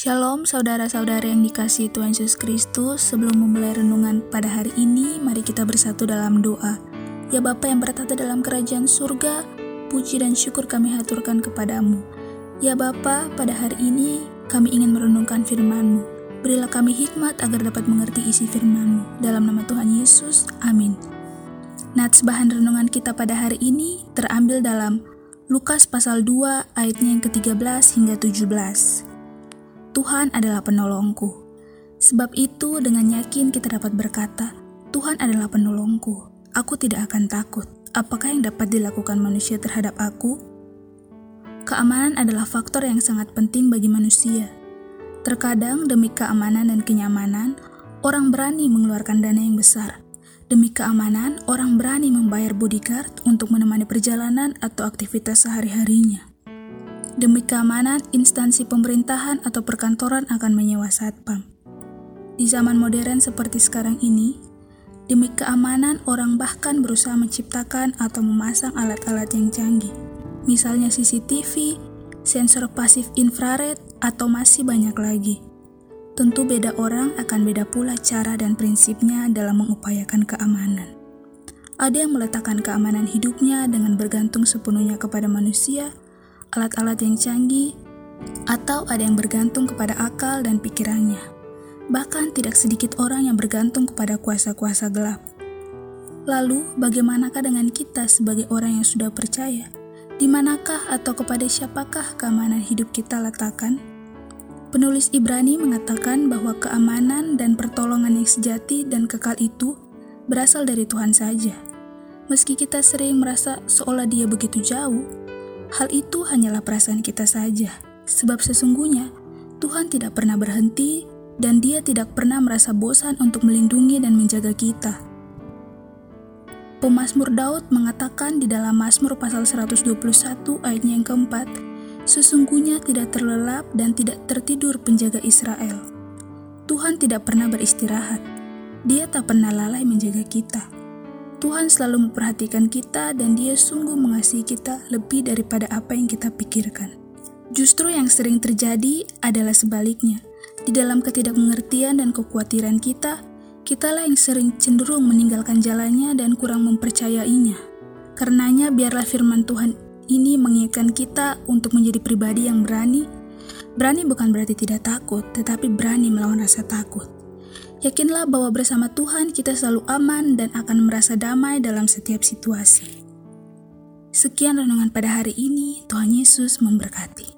Shalom saudara-saudara yang dikasih Tuhan Yesus Kristus. Sebelum memulai renungan pada hari ini Mari kita bersatu dalam doa. Ya Bapa yang bertata dalam kerajaan surga Puji dan syukur kami haturkan kepadamu. Ya Bapa, pada hari ini kami ingin merenungkan firman-Mu. Berilah kami hikmat agar dapat mengerti isi firman-Mu. Dalam nama Tuhan Yesus, amin. Nats bahan renungan kita pada hari ini terambil dalam Lukas pasal 2 ayatnya yang ke-13 hingga 17 Tuhan adalah penolongku. Sebab itu dengan yakin kita dapat berkata, Tuhan adalah penolongku. Aku tidak akan takut. Apakah yang dapat dilakukan manusia terhadap aku? Keamanan adalah faktor yang sangat penting bagi manusia. Terkadang demi keamanan dan kenyamanan, orang berani mengeluarkan dana yang besar. Demi keamanan, orang berani membayar bodyguard untuk menemani perjalanan atau aktivitas sehari-harinya. Demi keamanan, instansi pemerintahan atau perkantoran akan menyewa satpam. Di zaman modern seperti sekarang ini, demi keamanan orang bahkan berusaha menciptakan atau memasang alat-alat yang canggih. Misalnya CCTV, sensor pasif infrared, atau masih banyak lagi. Tentu beda orang akan beda pula cara dan prinsipnya dalam mengupayakan keamanan. Ada yang meletakkan keamanan hidupnya dengan bergantung sepenuhnya kepada manusia, alat-alat yang canggih, atau ada yang bergantung kepada akal dan pikirannya. Bahkan tidak sedikit orang yang bergantung kepada kuasa-kuasa gelap. Lalu, bagaimanakah dengan kita sebagai orang yang sudah percaya? Di manakah atau kepada siapakah keamanan hidup kita letakkan? Penulis Ibrani mengatakan bahwa keamanan dan pertolongan yang sejati dan kekal itu berasal dari Tuhan saja. Meski kita sering merasa seolah Dia begitu jauh, Hal itu hanyalah perasaan kita saja, sebab sesungguhnya Tuhan tidak pernah berhenti dan Dia tidak pernah merasa bosan untuk melindungi dan menjaga kita. Pemasmur Daud mengatakan di dalam Mazmur pasal 121 ayatnya yang keempat, Sesungguhnya tidak terlelap dan tidak tertidur penjaga Israel. Tuhan tidak pernah beristirahat. Dia tak pernah lalai menjaga kita. Tuhan selalu memperhatikan kita dan dia sungguh mengasihi kita lebih daripada apa yang kita pikirkan. Justru yang sering terjadi adalah sebaliknya. Di dalam ketidakmengertian dan kekhawatiran kita, kitalah yang sering cenderung meninggalkan jalannya dan kurang mempercayainya. Karenanya biarlah firman Tuhan ini mengingatkan kita untuk menjadi pribadi yang berani. Berani bukan berarti tidak takut, tetapi berani melawan rasa takut. Yakinlah bahwa bersama Tuhan kita selalu aman dan akan merasa damai dalam setiap situasi. Sekian renungan pada hari ini, Tuhan Yesus memberkati.